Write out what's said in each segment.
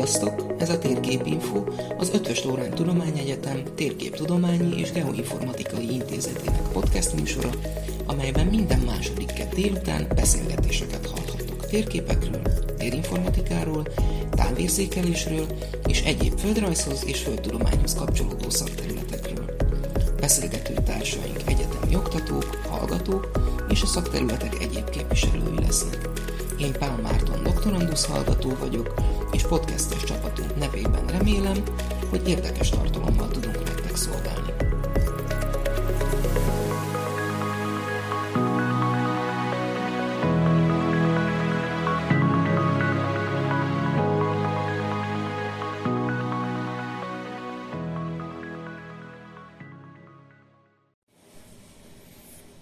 Sziasztok! Ez a Térképinfo, az Ötvös Lórán Tudományegyetem Térképtudományi és Geoinformatikai Intézetének podcast műsora, amelyben minden második kett délután beszélgetéseket hallhattok térképekről, térinformatikáról, távérzékelésről és egyéb földrajzhoz és földtudományhoz kapcsolódó szakterületekről. Beszélgető társaink egyetemi oktatók, hallgatók és a szakterületek egyéb képviselői lesznek. Én Pál Márton doktorandusz hallgató vagyok, és podcastes csapatunk nevében remélem, hogy érdekes tartalommal tudunk nektek szolgálni.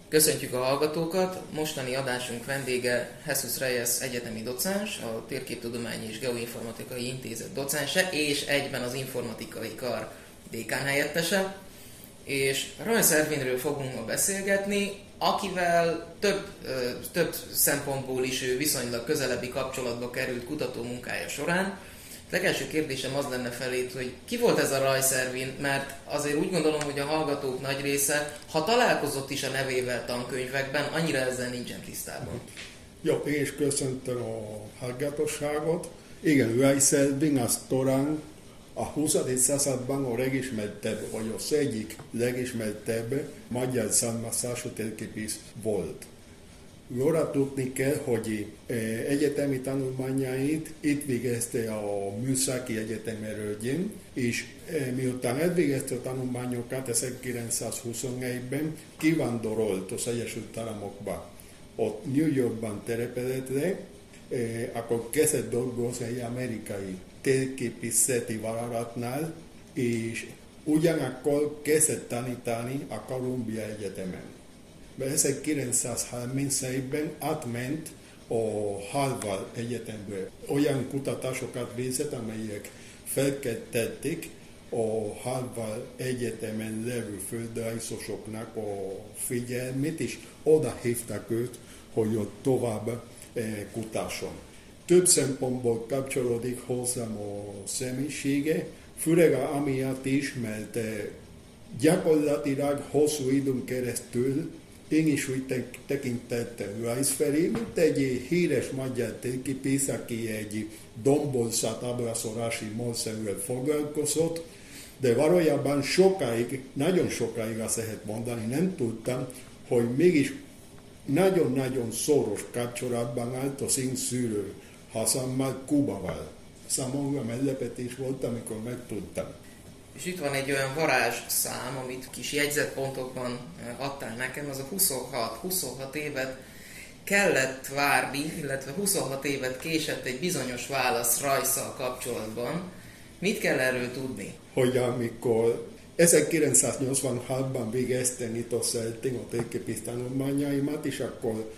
Köszöntjük a hallgatókat! Mostani adásunk vendége Jesus Reyes egyetemi docens, a Térképtudományi és Geoinformatikai Intézet docense, és egyben az informatikai kar dékán helyettese. És Rajsz Ervinről fogunk ma beszélgetni, akivel több, több szempontból is ő viszonylag közelebbi kapcsolatba került kutató munkája során. Legelső kérdésem az lenne felét, hogy ki volt ez a Rajszervin, mert azért úgy gondolom, hogy a hallgatók nagy része, ha találkozott is a nevével tankönyvekben, annyira ezzel nincsen tisztában. Jó, én is köszöntöm a hallgatosságot. Igen, Rajszervin az talán a 20. században a legismertebb, vagy az egyik legismertebb magyar származású térképész volt. Jóra tudni kell, hogy eh, egyetemi tanulmányait itt végezte a Műszaki Egyetem erődjén, és eh, miután elvégezte a tanulmányokat 1921-ben, kivándorolt az Egyesült Államokba. Ott New Yorkban telepedett le, eh, akkor kezdett dolgozni egy amerikai térképészeti vállalatnál, és ugyanakkor kezdett tanítani a Columbia Egyetemen 1931-ben átment a Harvard Egyetembe. Olyan kutatásokat végzett, amelyek felkeltették a Harvard Egyetemen levő földrajzosoknak a figyelmét, és oda hívták őt, hogy ott tovább eh, kutasson. Több szempontból kapcsolódik hozzám a személyisége, főleg amiatt is, mert eh, gyakorlatilag hosszú időn keresztül én is úgy tekintettem Rice felé, mint egy híres magyar térképész, aki egy dombolszat ábrázolási módszerűvel foglalkozott, de valójában sokáig, nagyon sokáig azt lehet mondani, nem tudtam, hogy mégis nagyon-nagyon szoros kapcsolatban állt az én szülő Hasanmal Kubával. Számomra meglepetés volt, amikor megtudtam. És itt van egy olyan varázs szám, amit kis jegyzetpontokban adtál nekem, az a 26, 26 évet kellett várni, illetve 26 évet késett egy bizonyos válasz rajszal kapcsolatban. Mit kell erről tudni? Hogy amikor 1986-ban végeztem itt a Szelting a térképész tanulmányaimat, és akkor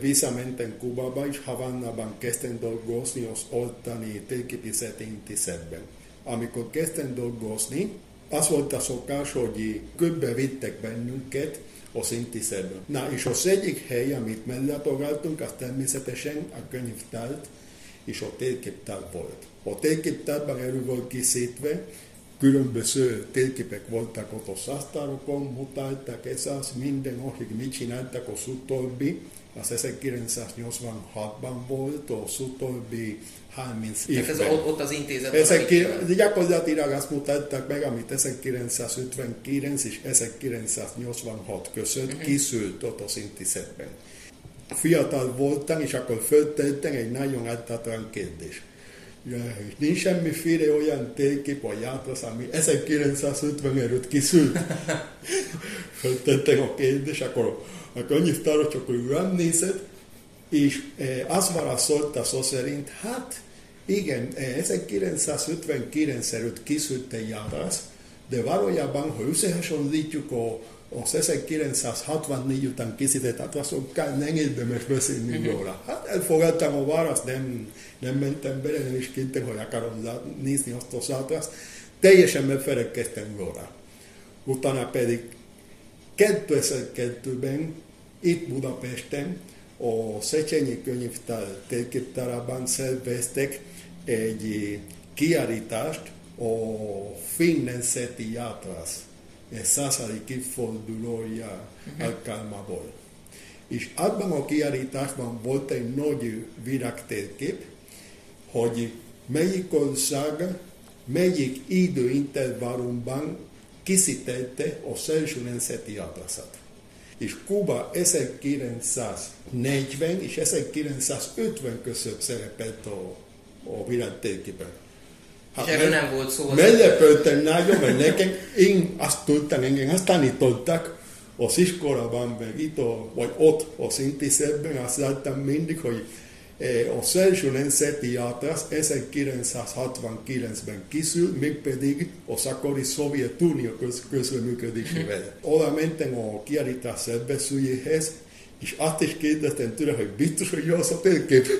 visszamentem Kubába, és Havannában kezdtem dolgozni az ottani térképészeti intézetben amikor kezdtem dolgozni, az volt a szokás, hogy köbbe vittek bennünket a szintiszedből. Na, és az egyik hely, amit mellátogattunk, az természetesen a könyvtárt és a térképtár volt. A térképtárban elő volt készítve, különböző térképek voltak ott a szasztárokon, mutatták ez az, minden, akik mit csináltak az utóbbi, az 1986-ban volt, az utóbbi 30 évben. Ez ott, az intézet. Ezek gyakorlatilag azt mutatták meg, amit 1959 és 1986 között uh-huh. készült ott az intézetben. Fiatal voltam, és akkor föltettem egy nagyon általános kérdés. Nincs semmiféle olyan térkép vagy játrasz, ami 1950 előtt készült. Föltettem a kérdést, akkor a könyvtárot csak rám nézett, és eh, az válaszolta szó szerint, hát igen, 1959 eh, előtt készült egy járász, de valójában, ha összehasonlítjuk a, az 1964 után készített atlaszokkal, nem érdemes beszélni mhm. róla. Hát elfogadtam a választ, nem, nem mentem bele, nem is kértem, hogy akarom nézni azt az atlaszt. Teljesen megfelelkeztem róla. Utána pedig 2002-ben itt Budapesten a Szechenyi Könyvtár térképtárában szerveztek egy kiállítást a Finnenseti Játrasz századik évfordulója uh-huh. alkalmából. És abban a kiállításban volt egy nagy virágtérkép, hogy melyik ország, melyik időintervallumban készítette a Szerzső Nemzeti Atlaszat. És Kuba 1940 és 1950 között szerepelt a, a világtérképen. Hát, és erről nem volt szó. Meglepődtem nagyon, mert nekem, én azt tudtam, engem azt tanítottak az iskolában, meg itt, a, vagy ott az intézetben, azt láttam mindig, hogy a Szerzső Nemzeti Játrasz 1969-ben készült, mégpedig a szakori Szovjetunió köz, közreműködésével. Oda mentem a kiállítás szervezőjéhez, és azt is kérdeztem tőle, hogy biztos, hogy jó az a térkép.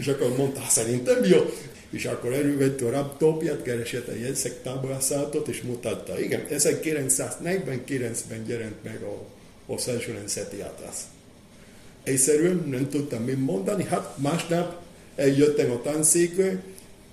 és akkor mondta, szerintem jó. És akkor elővette a laptopját, keresett egy jegyszek táblázatot, és mutatta. Igen, 1949-ben jelent meg a, a Szerzső Nemzeti Játrasz egyszerűen nem tudtam mit mondani, hát másnap eljöttem a tanszékre,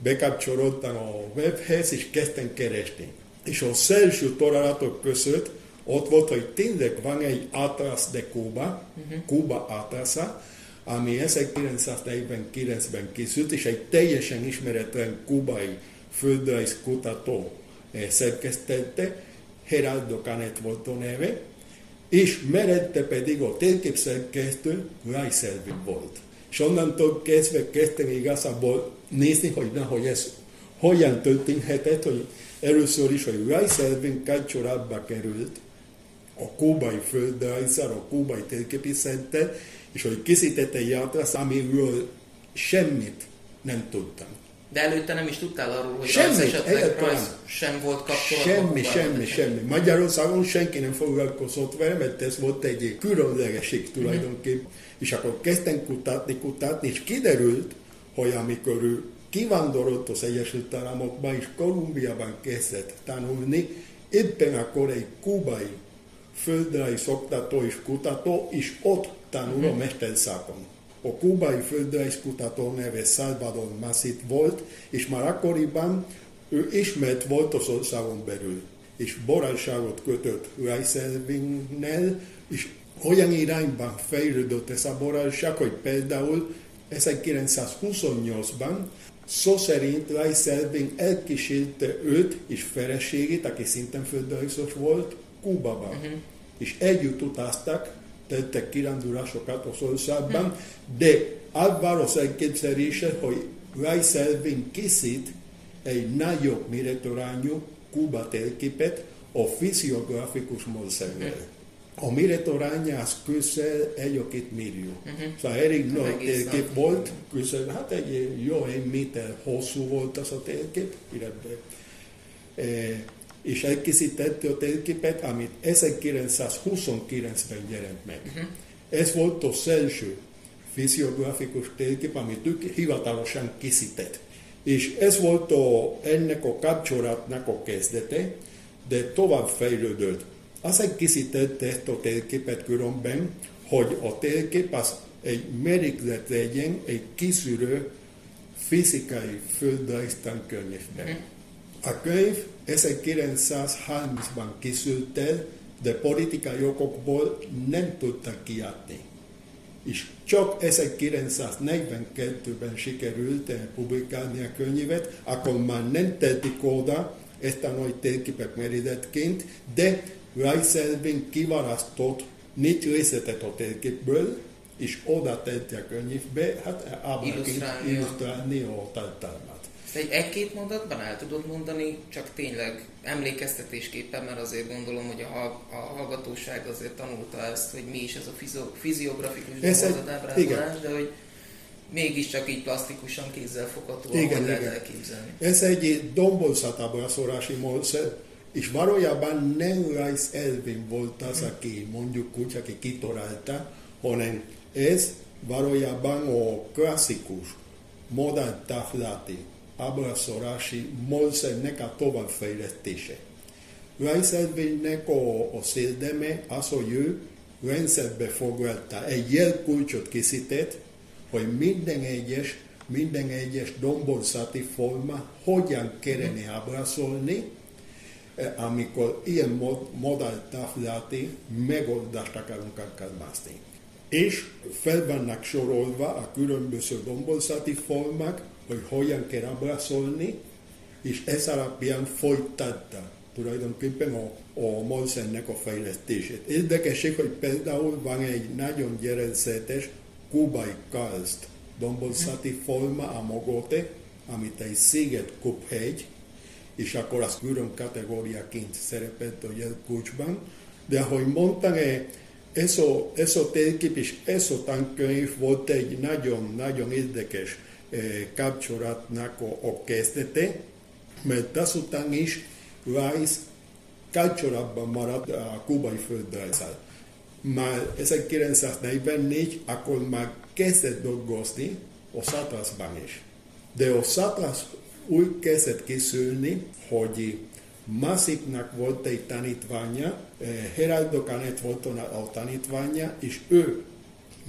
bekapcsolódtam a webhez, és kezdtem keresni. És a szelső találatok között ott volt, hogy tényleg van egy Atlas de Cuba, uh-huh. Cuba Atlasa, ami 1949-ben készült, és egy teljesen ismeretlen kubai földrajz kutató eh, szerkesztette, Geraldo Canet volt a neve, és mellette pedig a térképszerkesztő Reiselvin volt. És onnantól kezdve kezdtem igazából nézni, hogy na, hogy ez hogyan történhetett, hogy először is, hogy Reiselvin kapcsolatba került a kúbai földrajzal, a kúbai térképészettel, és hogy készítette egy játrasz, amiről semmit nem tudtam. De előtte nem is tudtál arról, hogy semmi, esetleg rajz sem volt kapcsolatban? Semmi, semmi, semmi. Magyarországon senki nem foglalkozott vele, mert ez volt egy különlegesség tulajdonképp. Mm-hmm. És akkor kezdtem kutatni, kutatni, és kiderült, hogy amikor ő kivándorolt az Egyesült Államokba, és Kolumbiában kezdett tanulni, éppen akkor egy kubai földrajz oktató és kutató, és ott tanul mm-hmm. a mesterszakon a kubai földrajzkutató neve Salvador Masit volt, és már akkoriban ő ismert volt az országon belül, és borálságot kötött Reiselvingnel, és olyan irányban fejlődött ez a borálság, hogy például 1928-ban szó szerint Reiselving elkísérte őt és feleségét, aki szintén földrajzos volt, Kubaba. Uh-huh. És együtt utaztak tettek kirándulásokat az országban, de avval az elképzelése, hogy Reiselvin készít egy nagyobb méretorányú Kuba térképet a fiziografikus módszerrel. A méretoránya az közel egy a két millió. Uh-huh. Szóval elég nagy térkép volt, közel, hát egy jó egy méter hosszú volt az a térkép, illetve és elkészítette a térképet, amit 1929-ben jelent meg. Uh-huh. Ez volt az első fiziografikus térkép, amit ők hivatalosan készített. És ez volt a, ennek a kapcsolatnak a kezdete, de tovább fejlődött. Azt készítette ezt a térképet különben, hogy a térkép az egy meriklet legyen egy kiszűrő fizikai földrajz tankönyvben. Uh-huh. A könyv 1930-ban készült el, de politikai okokból nem tudtak kiadni. És csak 1942-ben sikerült publikálni a könyvet, akkor már nem tették oda ezt a nagy térképek meredetként, de Reiselvin kiválasztott négy részletet a térképből, és oda tette a könyvbe, hát ábraként illusztrálni a tartalmat. Ezt egy egy-két mondatban el tudod mondani, csak tényleg emlékeztetésképpen, mert azért gondolom, hogy a, a hallgatóság azért tanulta ezt, hogy mi is ez a fizo, fiziografikus ábrázolás, de hogy mégiscsak így plastikusan kézzel fogható, igen, igen. lehet elképzelni. Ez egy dombolszatábrázolási módszer, és valójában nem Rice Elvin volt az, aki mondjuk úgy, aki kitalálta, hanem ez valójában a klasszikus modern taflati ábrázolási módszernek a továbbfejlesztése. Rajzelvénynek a, a széldeme az, hogy ő rendszerbe foglalta, egy jelkulcsot készített, hogy minden egyes minden egyes domborzati forma hogyan kellene ábrázolni, eh, amikor ilyen modelltáblati megoldást akarunk alkalmazni. És fel vannak sorolva a különböző domborzati formák, hogy hogyan kell ábrázolni, és ez alapján folytatta tulajdonképpen a, a Molsennek a fejlesztését. Érdekesség, hogy például van egy nagyon gyerencetes kubai kalszt domborzati forma a Mogote, amit egy sziget kuphegy, és akkor az külön kategóriaként szerepelt a jelkulcsban. De ahogy mondtam, ez a, ez a térkép és ez a tankönyv volt egy nagyon-nagyon érdekes kapcsolatnak a, a mert azután is Rice kapcsolatban maradt a kubai földrajzzal. Már 1944, akkor már kezdett dolgozni a Szatrászban is. De a úgy kezdett készülni, hogy Massipnak volt egy tanítványa, eh, Heraldo Canet volt a tanítványa, és ő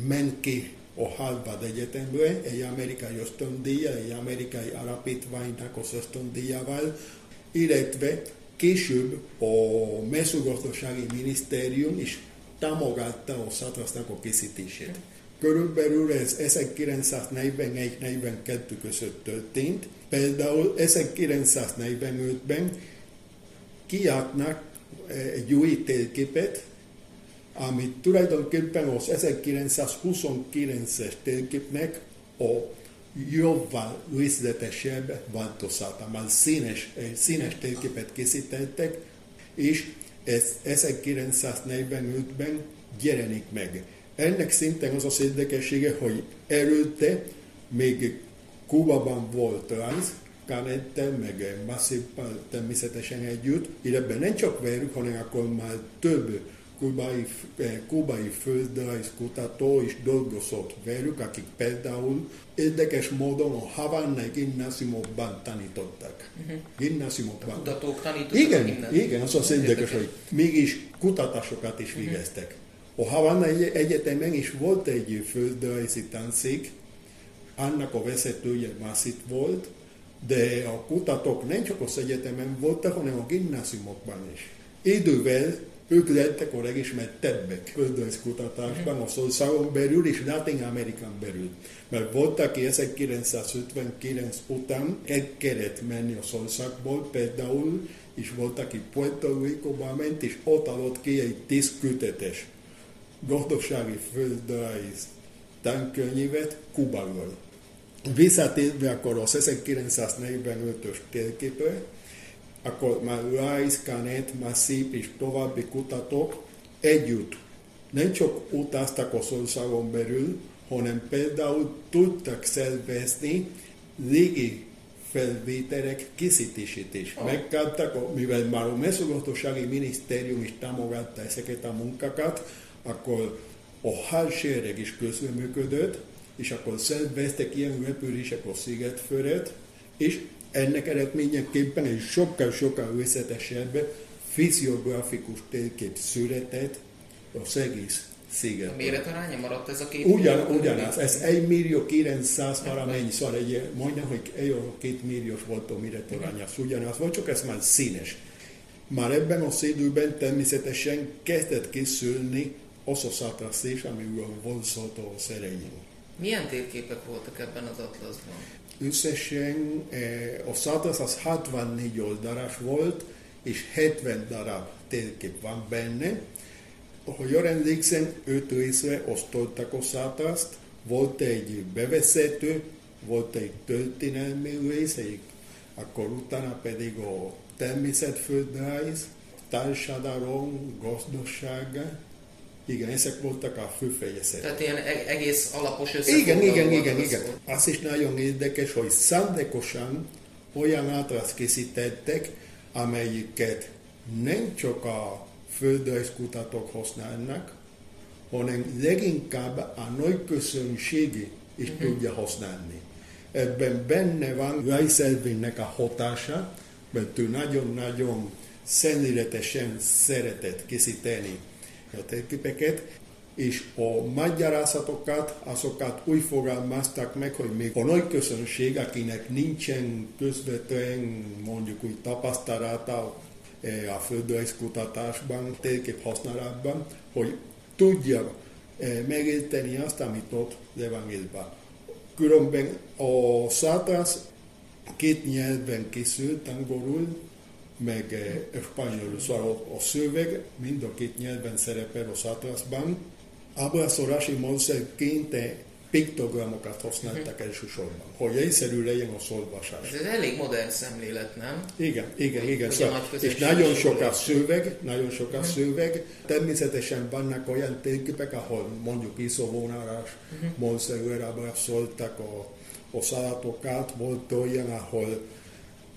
ment ki a Harvard Egyetemre egy amerikai ösztöndíja, egy amerikai alapítványnak az ösztöndíjával, illetve később a mezőgazdasági minisztérium is támogatta a szatrasznak a készítését. Körülbelül ez 1941-42 között történt. Például 1945-ben kiadnak egy új térképet, amit tulajdonképpen az 1929-es térképnek a jóval részletesebb változata. Már színes, színes térképet készítettek, és ez 1945-ben jelenik meg. Ennek szinten az az érdekessége, hogy előtte még Kubaban volt rajz, Canette, meg Massippal természetesen együtt, illetve nem csak velük, hanem akkor már több kubai, eh, kubai földrajzkutató is dolgozott velük, akik például érdekes módon a Havannai gimnáziumokban tanítottak. Uh-huh. Gimnáziumokban. A kutatók tanítottak Igen, igen, az az érdekes, hogy mégis kutatásokat is uh-huh. végeztek. A Havannai Egyetemen is volt egy földrajzi tanszék, annak a vezetője Massit volt, de a kutatók nem csak az egyetemen voltak, hanem a gimnáziumokban is. Idővel ők lettek a legismertebbek földrajzkutatásban, a szországon belül és Latin Amerikán belül. Mert volt, aki 1959 után el kellett menni a szországból, például, és volt, aki Puerto Rico-ba ment, és ott adott ki egy tíz gazdasági földrajz tankönyvet Kubáról. Visszatérve akkor az 1945-ös térképre, akkor már Rice, Canet, Massip és további kutatók együtt nem csak utaztak a országon belül, hanem például tudtak szervezni légi felvételek készítését is. Oh. Megkaptak, mivel már a mezőgazdasági minisztérium is támogatta ezeket a munkákat, akkor a hadsereg is közreműködött, és akkor szerveztek ilyen repülések a sziget fölött, és ennek eredményeképpen egy sokkal-sokkal részletesebb fiziográfikus térkép született az egész sziget. A méretaránya maradt ez a két Ugyan, ugyanaz, ez 1 millió 900 valamennyi, szóval egy, majdnem, hogy egy két milliós volt a méretaránya, ugyanaz volt, csak ez már színes. Már ebben a időben természetesen kezdett készülni az a szatrasztés, ami volt szólt a szerenyünk. Milyen térképek voltak ebben az atlaszban? Összesen eh, a Szátrasz az 64 oldalas volt, és 70 darab térkép van benne. Ahogy jól emlékszem, öt részre osztottak a Szátraszt. Volt egy bevezető, volt egy történelmi rész, egy, akkor utána pedig a természetföldrajz, társadalom, gazdaság, igen, ezek voltak a fő fejezetek. Tehát ilyen e- egész alapos összefoglaló. Igen, igen, igen, igen. Az is nagyon érdekes, hogy szándékosan olyan átrat készítettek, amelyiket nem csak a földrajzkutatók használnak, hanem leginkább a nagy közönségi is uh-huh. tudja használni. Ebben benne van Rajszelvénynek a hatása, mert ő nagyon-nagyon szemléletesen szeretett készíteni a térképeket. és a magyarázatokat, azokat úgy fogalmazták meg, hogy még a nagy közönség, akinek nincsen közvetlen mondjuk úgy tapasztalata eh, a földrajzkutatásban, térkép használatban, hogy tudja eh, megérteni azt, amit ott Levangélban. Különben a Szátász két nyelven készült, angolul, meg eh, spanyolul, szóval a szöveg mind a két nyelven szerepel a Szátászban, ábrázolási módszerként piktogramokat használtak uh-huh. elsősorban, hogy egyszerű legyen a szolvasás. Ez elég modern szemlélet, nem? Igen, igen, igen. Szóval, és nagyon sok a szöveg, nagyon sok a uh-huh. szöveg. Természetesen vannak olyan térképek, ahol mondjuk iszóvonalás uh-huh. módszerűen ábrázoltak a, a szalatokat, volt olyan, ahol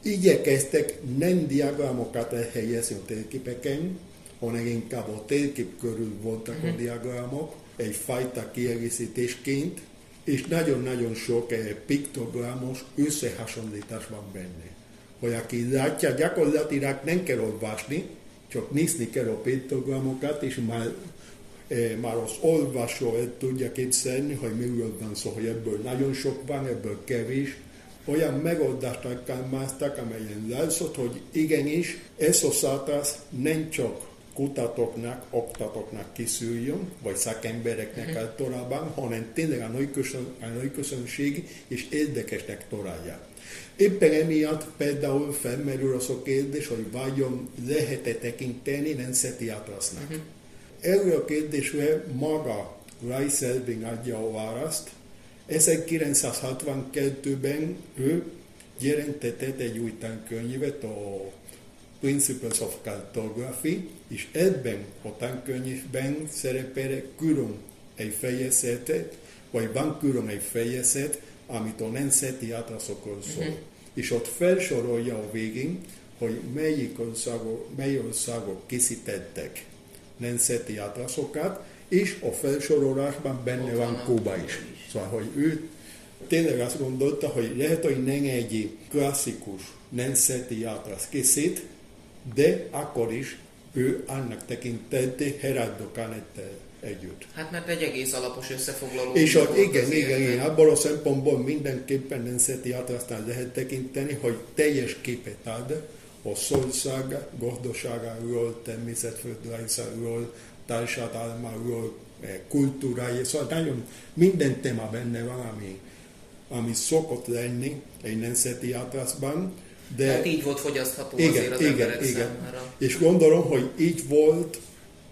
igyekeztek nem diagramokat elhelyezni a térképeken, hanem inkább a térkép körül voltak uh-huh. a mhm. diagramok, egyfajta kiegészítésként, és nagyon-nagyon sok eh, piktogramos összehasonlítás van benne. Hogy aki látja, gyakorlatilag nem kell olvasni, csak nézni kell a piktogramokat, és már, eh, már az olvasó el tudja képzelni, hogy miről van szó, hogy ebből nagyon sok van, ebből kevés, olyan megoldást alkalmaztak, amelyen látszott, hogy igenis, ez a szátász nem csak kutatóknak, oktatóknak készüljön, vagy szakembereknek uh-huh. általában, hanem tényleg a nagy, közön, a nagy közönség és érdekesnek találja. Éppen emiatt például felmerül az a kérdés, hogy vajon lehet-e tekinteni nemzeti atlasznak. Uh-huh. Erről a kérdésre maga Rice Elving adja a választ. 1962-ben ő jelentetett egy új tankönyvet, a Principles of Cartography, és ebben a tankönyvben szerepel külön egy fejezetet, vagy van külön egy fejezet, amit a nemzeti atlaszokról szól. Uh-huh. És ott felsorolja a végén, hogy melyik országok, mely országok készítettek nemzeti atlaszokat, és a felsorolásban benne van Kuba is. Szóval, hogy ő tényleg azt gondolta, hogy lehet, hogy nem egy klasszikus nemzeti atlasz készít, de akkor is ő annak tekintette Heraldo Canettel együtt. Hát mert egy egész alapos összefoglaló. És a, igen, igen, igen, abból a szempontból mindenképpen nemzeti átrasztán lehet tekinteni, hogy teljes képet ad a szország gazdaságáról, természetföldrajzáról, társadalmáról, eh, kultúrája, szóval nagyon minden téma benne van, ami, ami szokott lenni egy nemzeti átrasztban, de hát így volt fogyasztható igen, azért az igen, emberek igen. számára. És gondolom, hogy így volt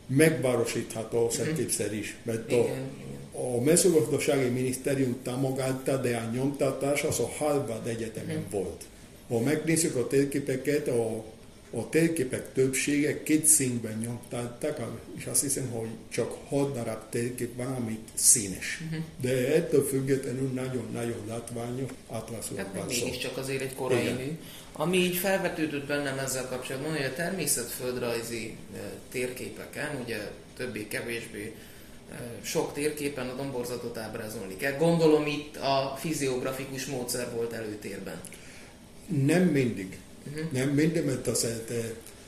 megvárosítható a is, mert igen, a, igen. a mezőgazdasági minisztérium támogatta, de a nyomtatás az a Harvard Egyetemen uh-huh. volt. Ha megnézzük a térképeket, a a térképek többsége két színben nyomtatták, és azt hiszem, hogy csak hat darab térkép van, amit színes. Uh-huh. De ettől függetlenül nagyon-nagyon látványos hát van szó. mégiscsak azért egy korai Igen. mű. Ami így felvetődött bennem ezzel kapcsolatban, hogy a természetföldrajzi térképeken, ugye többé-kevésbé sok térképen a domborzatot ábrázolni kell. Gondolom itt a fiziografikus módszer volt előtérben. Nem mindig. Uh-huh. Nem minden, mert az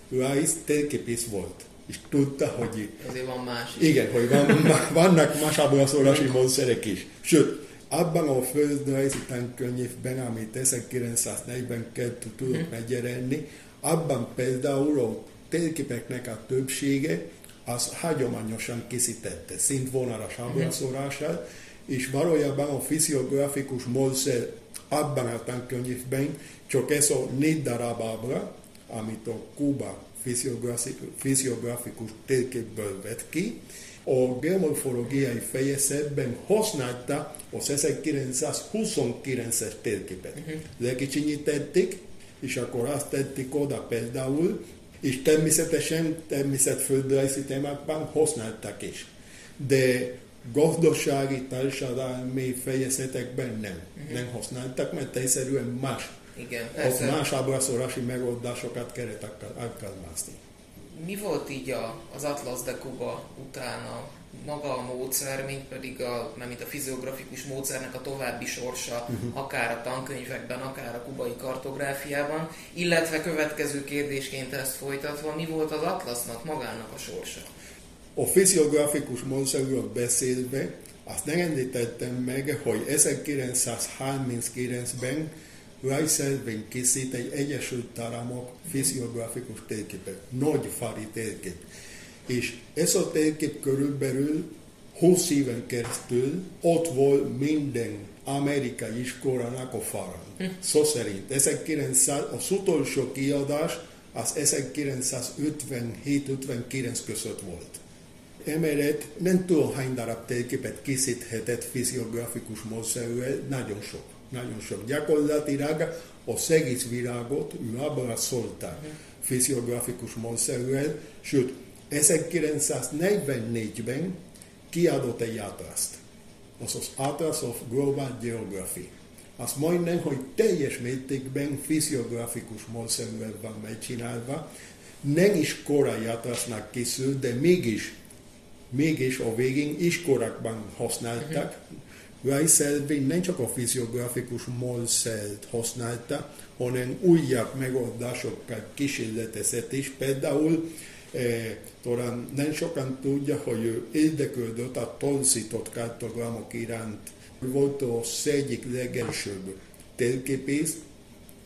Rice térképész volt és tudta, hogy... Azért van más is. Igen, hogy van, vannak más ábrázolási módszerek is. Sőt, abban a földrajzi tankönyvben, amit 1942 tudott uh-huh. megjelenni, abban például a térképeknek a többsége az hagyományosan készítette, szintvonalas ábrázolással, uh-huh. És valójában a fiziografikus módszer abban a tankönyvben csak ez a négy darab ábra, amit a Kuba fiziografikus térképből vett ki, a geomorfológiai fejezetben használta az 1929-es térképet. Uh-huh. Lekicsinyítették, és akkor azt tették oda például, és természetesen természetföldrajzi témákban használták is. De gazdasági, társadalmi fejezetekben nem. Uh-huh. Nem használtak, mert egyszerűen más igen, persze. más ábrázolási megoldásokat kellett alkalmazni. Mi volt így a, az Atlas de Cuba utána maga a módszer, mint pedig a, nem mint a fiziografikus módszernek a további sorsa, uh-huh. akár a tankönyvekben, akár a kubai kartográfiában, illetve következő kérdésként ezt folytatva, mi volt az Atlasnak magának a sorsa? A fiziografikus módszerről beszélve, azt nem említettem meg, hogy 1939-ben Reiselben készít egy Egyesült Államok fiziografikus térképet, nagy fari térkép. És ez a térkép körülbelül 20 éven keresztül ott volt minden amerikai iskolának a falán. Hm. Szó szerint 1900, az utolsó kiadás az 1957-59 között volt. Emellett nem tudom hány darab térképet készíthetett fiziografikus módszerűvel, nagyon sok. Nagyon sok. Gyakorlatilag a egész világot ő uh-huh. fiziografikus módszerűvel, sőt, 1944-ben kiadott egy atlaszt. Az az Atlas of Global Geography. Az majdnem, hogy teljes mértékben fiziografikus módszerűvel van megcsinálva, nem is korai atlasznak készült, de mégis mégis a végén iskolákban használták. Uh-huh. Weisselvin nem csak a fiziografikus módszert használta, hanem újabb megoldásokkal kísérletezett is. Például eh, talán nem sokan tudja, hogy ő érdeklődött a torzított kartogramok iránt. Volt az egyik legelsőbb térképész,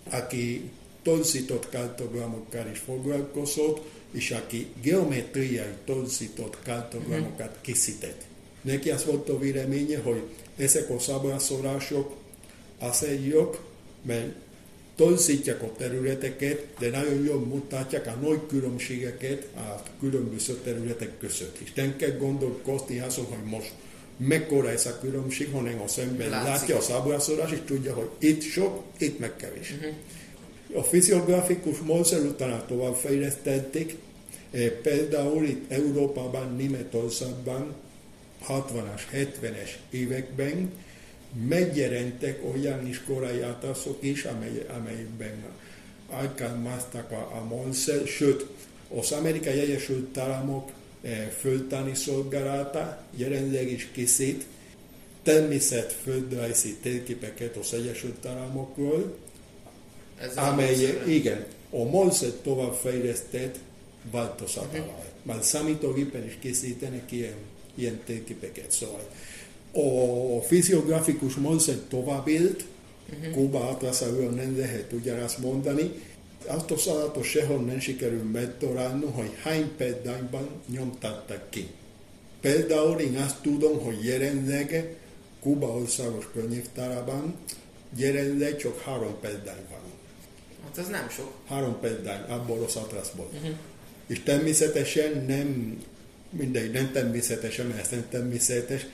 aki torzított kartogramokkal is foglalkozott, és aki geometriai torzított kartogramokat mhm. készített. Neki az volt a véleménye, hogy ezek a szabászolások azért jók, mert torzítják a területeket, de nagyon jól mutatják a nagy különbségeket a különböző területek között. És nem kell gondolkozni azon, hogy most mekkora ez a különbség, hanem az ember Látszik. látja a szabászolás, és tudja, hogy itt sok, itt meg kevés. Uh-huh. A fiziografikus módszer utána tovább fejlesztették, e, például itt Európában, Németországban 60-as, 70-es években megjelentek olyan iskolai átaszok is, amely, amelyben alkalmaztak a, a módszer, sőt, az Amerikai Egyesült Államok e, földtani szolgálata jelenleg is készít természetföldrajzi térképeket az Egyesült Államokról, ez amely, igen, a Molset továbbfejlesztett változata. Már számítógépen is készítenek ilyen, ilyen térképeket. Szóval a fiziografikus Molset tovább élt, uh-huh. Kuba atlaszáról nem lehet ugyanazt mondani, azt a szalatot sehol nem sikerül megtalálni, hogy hány példányban nyomtattak ki. Például én azt tudom, hogy jelenleg Kuba országos könyvtárában jelenleg csak három példány van. Hát ez nem sok. Három példány abból az atlaszból. Uh-huh. És természetesen nem, mindegy, nem természetesen, mert ez nem természetes,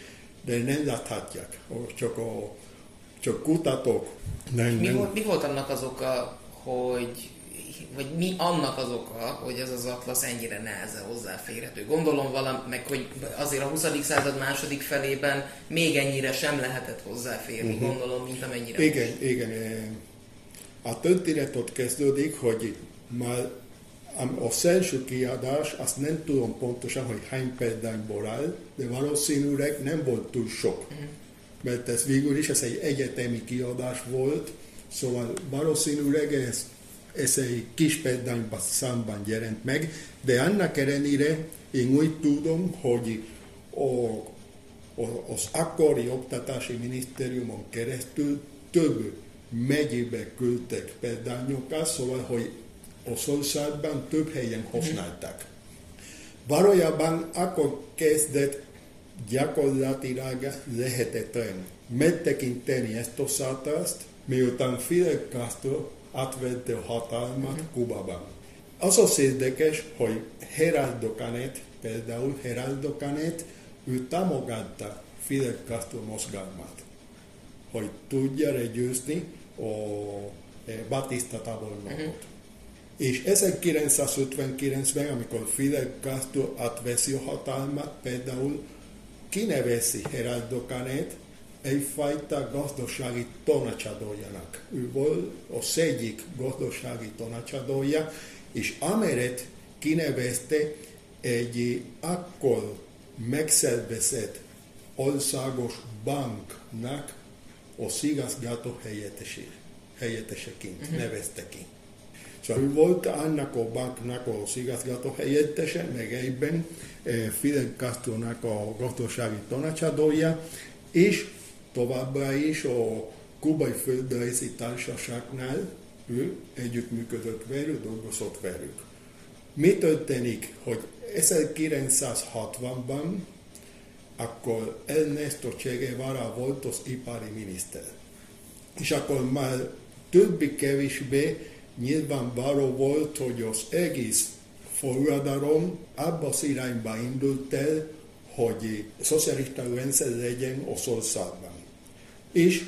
de nem láthatják. Csak, a, csak kutatók. Nem, mi, nem. Volt, mi volt annak az oka, hogy vagy mi annak az oka, hogy ez az atlasz ennyire nehezen hozzáférhető. Gondolom valami, meg hogy azért a 20. század második felében még ennyire sem lehetett hozzáférni, uh-huh. gondolom, mint amennyire Igen, most. igen. A történet ott kezdődik, hogy már a első kiadás, azt nem tudom pontosan, hogy hány példányból áll, de valószínűleg nem volt túl sok. Uh-huh. Mert ez végül is ez egy egyetemi kiadás volt, szóval valószínűleg ez, ez egy kis példányban számban jelent meg, de annak ellenére én úgy tudom, hogy a, a, az akkori oktatási minisztériumon keresztül több megyébe küldtek példányokat, szóval, hogy Oszországban több helyen használták. Valójában akkor kezdett gyakorlatilag lehetetlen megtekinteni ezt a szátászt, miután Fidel Castro átvette hatalmat uh-huh. Kubában. Az az érdekes, hogy Geraldo Canet, például Geraldo Canet, ő támogatta Fidel Castro mozgalmat, hogy tudja legyőzni a eh, Batista tábornokot. Uh-huh. És 1959-ben, amikor Fidel Castro átveszi a hatalmat, például kineveszi Geraldo Canet egyfajta gazdasági tanácsadójának. Ő volt a egyik gazdasági tanácsadója, és amelyet kinevezte egy akkor megszervezett országos banknak a szigazgató helyetteseként uh-huh. nevezte ki. Szóval volt annak a banknak az igazgató helyettese, meg egyben Fidel Castro-nak a gazdasági tanácsadója, és továbbá is a kubai földrajzi társaságnál ő együttműködött velük, dolgozott velük. Mi történik, hogy 1960-ban akkor Ernesto Che Guevara volt az ipari miniszter. És akkor már többi-kevésbé nyilvánvaló volt, hogy az egész forradalom abba az irányba indult el, hogy szocialista rendszer legyen az országban. És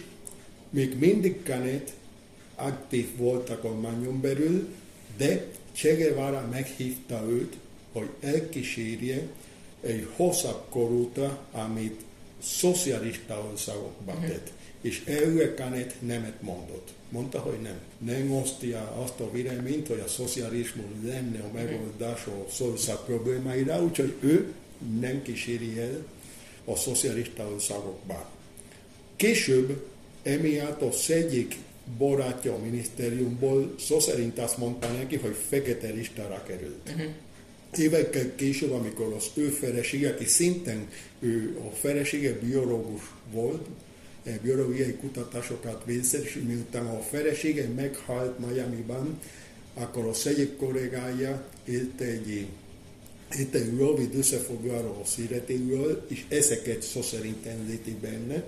még mindig Canet aktív volt a kormányon belül, de Che Guevara meghívta őt, hogy elkísérje egy hosszabb korúta, amit szocialista országokban mhm. tett. És erre Canet nemet mondott. Mondta, hogy nem. Nem osztja azt a véleményt, hogy a szocializmus lenne a megoldás a szország problémáira, úgyhogy ő nem kíséri el a szocialista országokba. Később emiatt az egyik barátja a minisztériumból szó szerint azt mondta neki, hogy fekete listára került. Uh-huh. Évekkel később, amikor az ő felesége, aki szintén ő a felesége biológus volt, eh, biológiai kutatásokat végzett, és miután a felesége meghalt Miami-ban, akkor a egyik kollégája élt egy itt egy rövid összefoglaló a születéről, és ezeket szó szerint említi benne,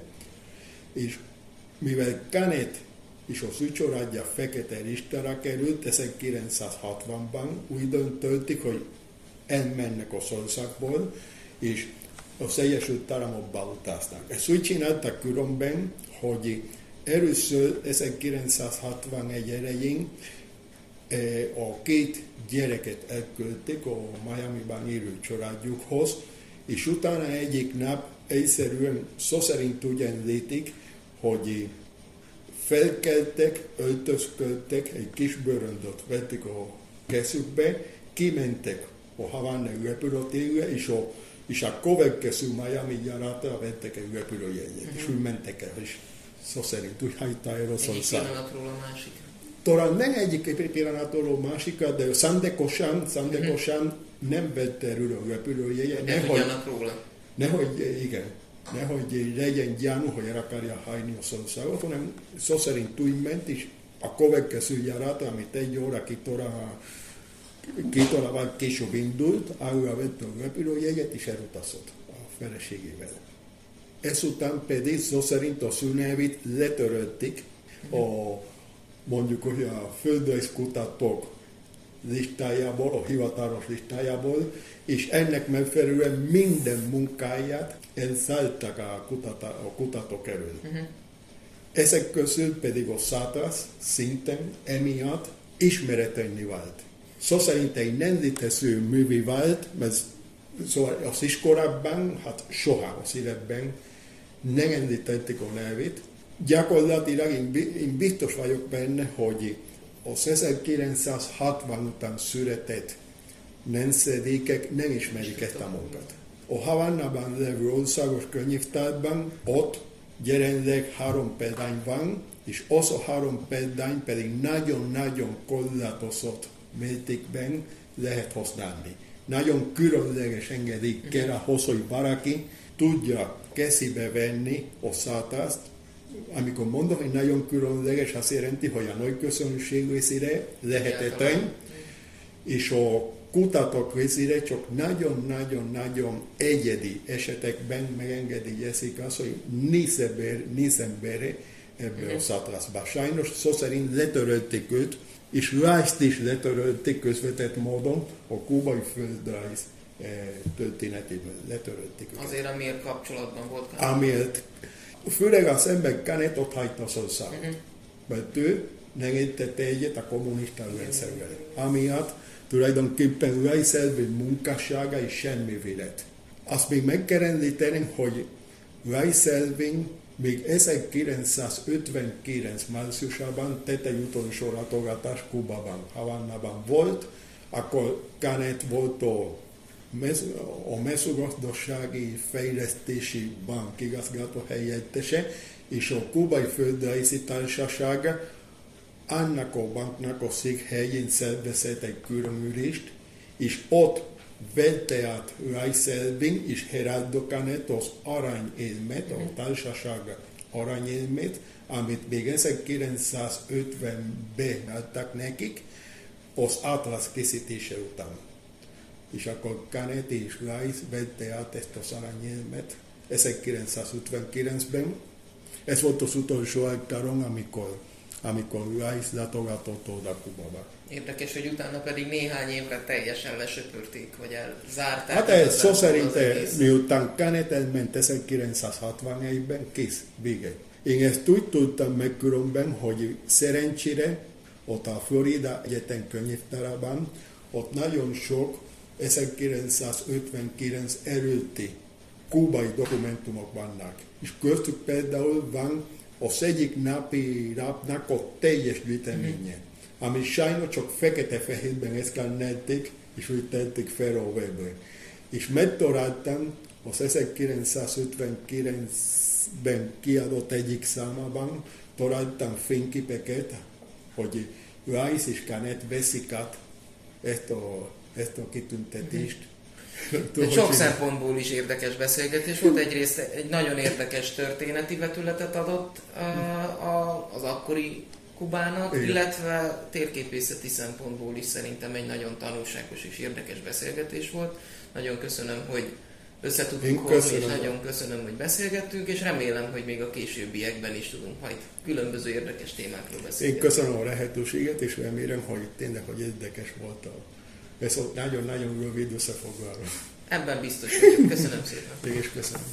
és mivel Canet és a szűcsorádja fekete listára került 1960-ban, úgy döntötték, hogy elmennek a szországból, és az Egyesült Államokba utaznak. Ezt úgy csináltak különben, hogy először 1961 elején eh, a két gyereket elküldték a Miami-ban élő családjukhoz, és utána egyik nap egyszerűen szó szerint úgy említik, hogy felkeltek, öltözködtek, egy kis bőröndöt vették a kezükbe, kimentek a Havana repülőtérre, és a, és a következő Miami járátra vettek egy repülőjegyet, uh-huh. és mhm. úgy mentek el, és szó szerint úgy hagyta el a pillanatról a másikra. Talán nem egyik pillanatról a másikra, de szándékosan, szándékosan uh-huh. nem vette erről a repülőjegyet. Nehogy, róla. Nehogy, igen, nehogy legyen gyanú, hogy el akarja hajni a szországot, hanem szó szerint úgy ment, és a következő járat, amit egy óra, két óra, két órával később indult, arra vette a repülőjegyet, és elutazott a feleségével. Ezután pedig szó szerint a szűnelvét letörölték a mondjuk, hogy a földrajzkutatók listájából, a hivatalos listájából, és ennek megfelelően minden munkáját elszálltak a, kutata, a kutatók elől. Uh-huh. Ezek közül pedig a szátasz szinten emiatt ismeretlenni vált. Szó szerint egy nem létező művi vált, mert szóval az iskolában, hát soha az életben nem említették a nevét. Gyakorlatilag én biztos vagyok benne, hogy az 1960 után született nemzedékek nem ismerik ezt a munkát. A Havannában levő országos könyvtárban ott jelenleg három példány van, és az a három példány pedig nagyon-nagyon korlátozott mértékben lehet használni. Nagyon különleges engedély kell ahhoz, hogy valaki tudja kezébe venni a szátászt, amikor mondom, hogy nagyon különleges, azt jelenti, hogy a nagy közönség részére lehetetlen, és a kutatók részére csak nagyon-nagyon-nagyon egyedi esetekben megengedélyezik azt, hogy négy ember, négy ember ebbe a szatrászba. Sajnos szó szerint letörölték őt, és Rice-t is letörölték közvetett módon a kubai földrajz eh, történetében letörölték őket. Azért, amiért kapcsolatban volt? Amiért főleg az ember Canet ott hagyta az országot. Uh-huh. Mert ő nem értette egyet a kommunista rendszerrel. Amiatt tulajdonképpen Reiselvin munkássága is semmi lett. Azt még meg kell említeni, hogy Reiselvin még 1959 márciusában tette egy utolsó látogatás Kubában, Havannában volt, akkor Canet volt a a mezőgazdasági fejlesztési bank igazgató helyettese, és a Kubai Földrajzi Társaság annak a banknak a székhelyén szervezett egy különülést, és ott vette át Reiselving és Heraldo Canet az aranyélmet, a társaság aranyélmet, amit még 1950-ben adtak nekik, az Atlas készítése után. És akkor Canet és Rice vette át ezt az aranyélmet 1959-ben. Ez volt az utolsó alkalom, amikor, amikor Rice látogatott oda Kubába. Érdekes, hogy utána pedig néhány évre teljesen lesöpörték, vagy elzárták. Hát ez szó szerint, miután Canet elment 1961-ben, kész, vége. Én ezt úgy tudtam meg különben, hogy szerencsére ott a Florida Egyetem könyvtárában, ott nagyon sok 1959 előtti kubai dokumentumok vannak. És köztük például van az egyik napi napnak a teljes gyűjteménye, ami sajnos csak fekete-fehérben eszkálnették, és úgy tették fel a webbe. És megtaláltam az 1959-ben kiadott egyik számában, találtam fényképeket, hogy Rice és Canet veszik át ezt a, ezt a kitüntetést. De sok szempontból is érdekes beszélgetés volt. Egyrészt egy nagyon érdekes történeti vetületet adott a, a, az akkori Kubának, Igen. illetve térképészeti szempontból is szerintem egy nagyon tanulságos és érdekes beszélgetés volt. Nagyon köszönöm, hogy összetudtunk hozni, és nagyon köszönöm, hogy beszélgettünk, és remélem, hogy még a későbbiekben is tudunk majd különböző érdekes témákról beszélni. Én köszönöm a lehetőséget, és remélem, hogy tényleg, hogy érdekes volt a ez nagyon-nagyon rövid összefoglaló. Ebben biztos vagyok. Köszönöm szépen. Én is köszönöm.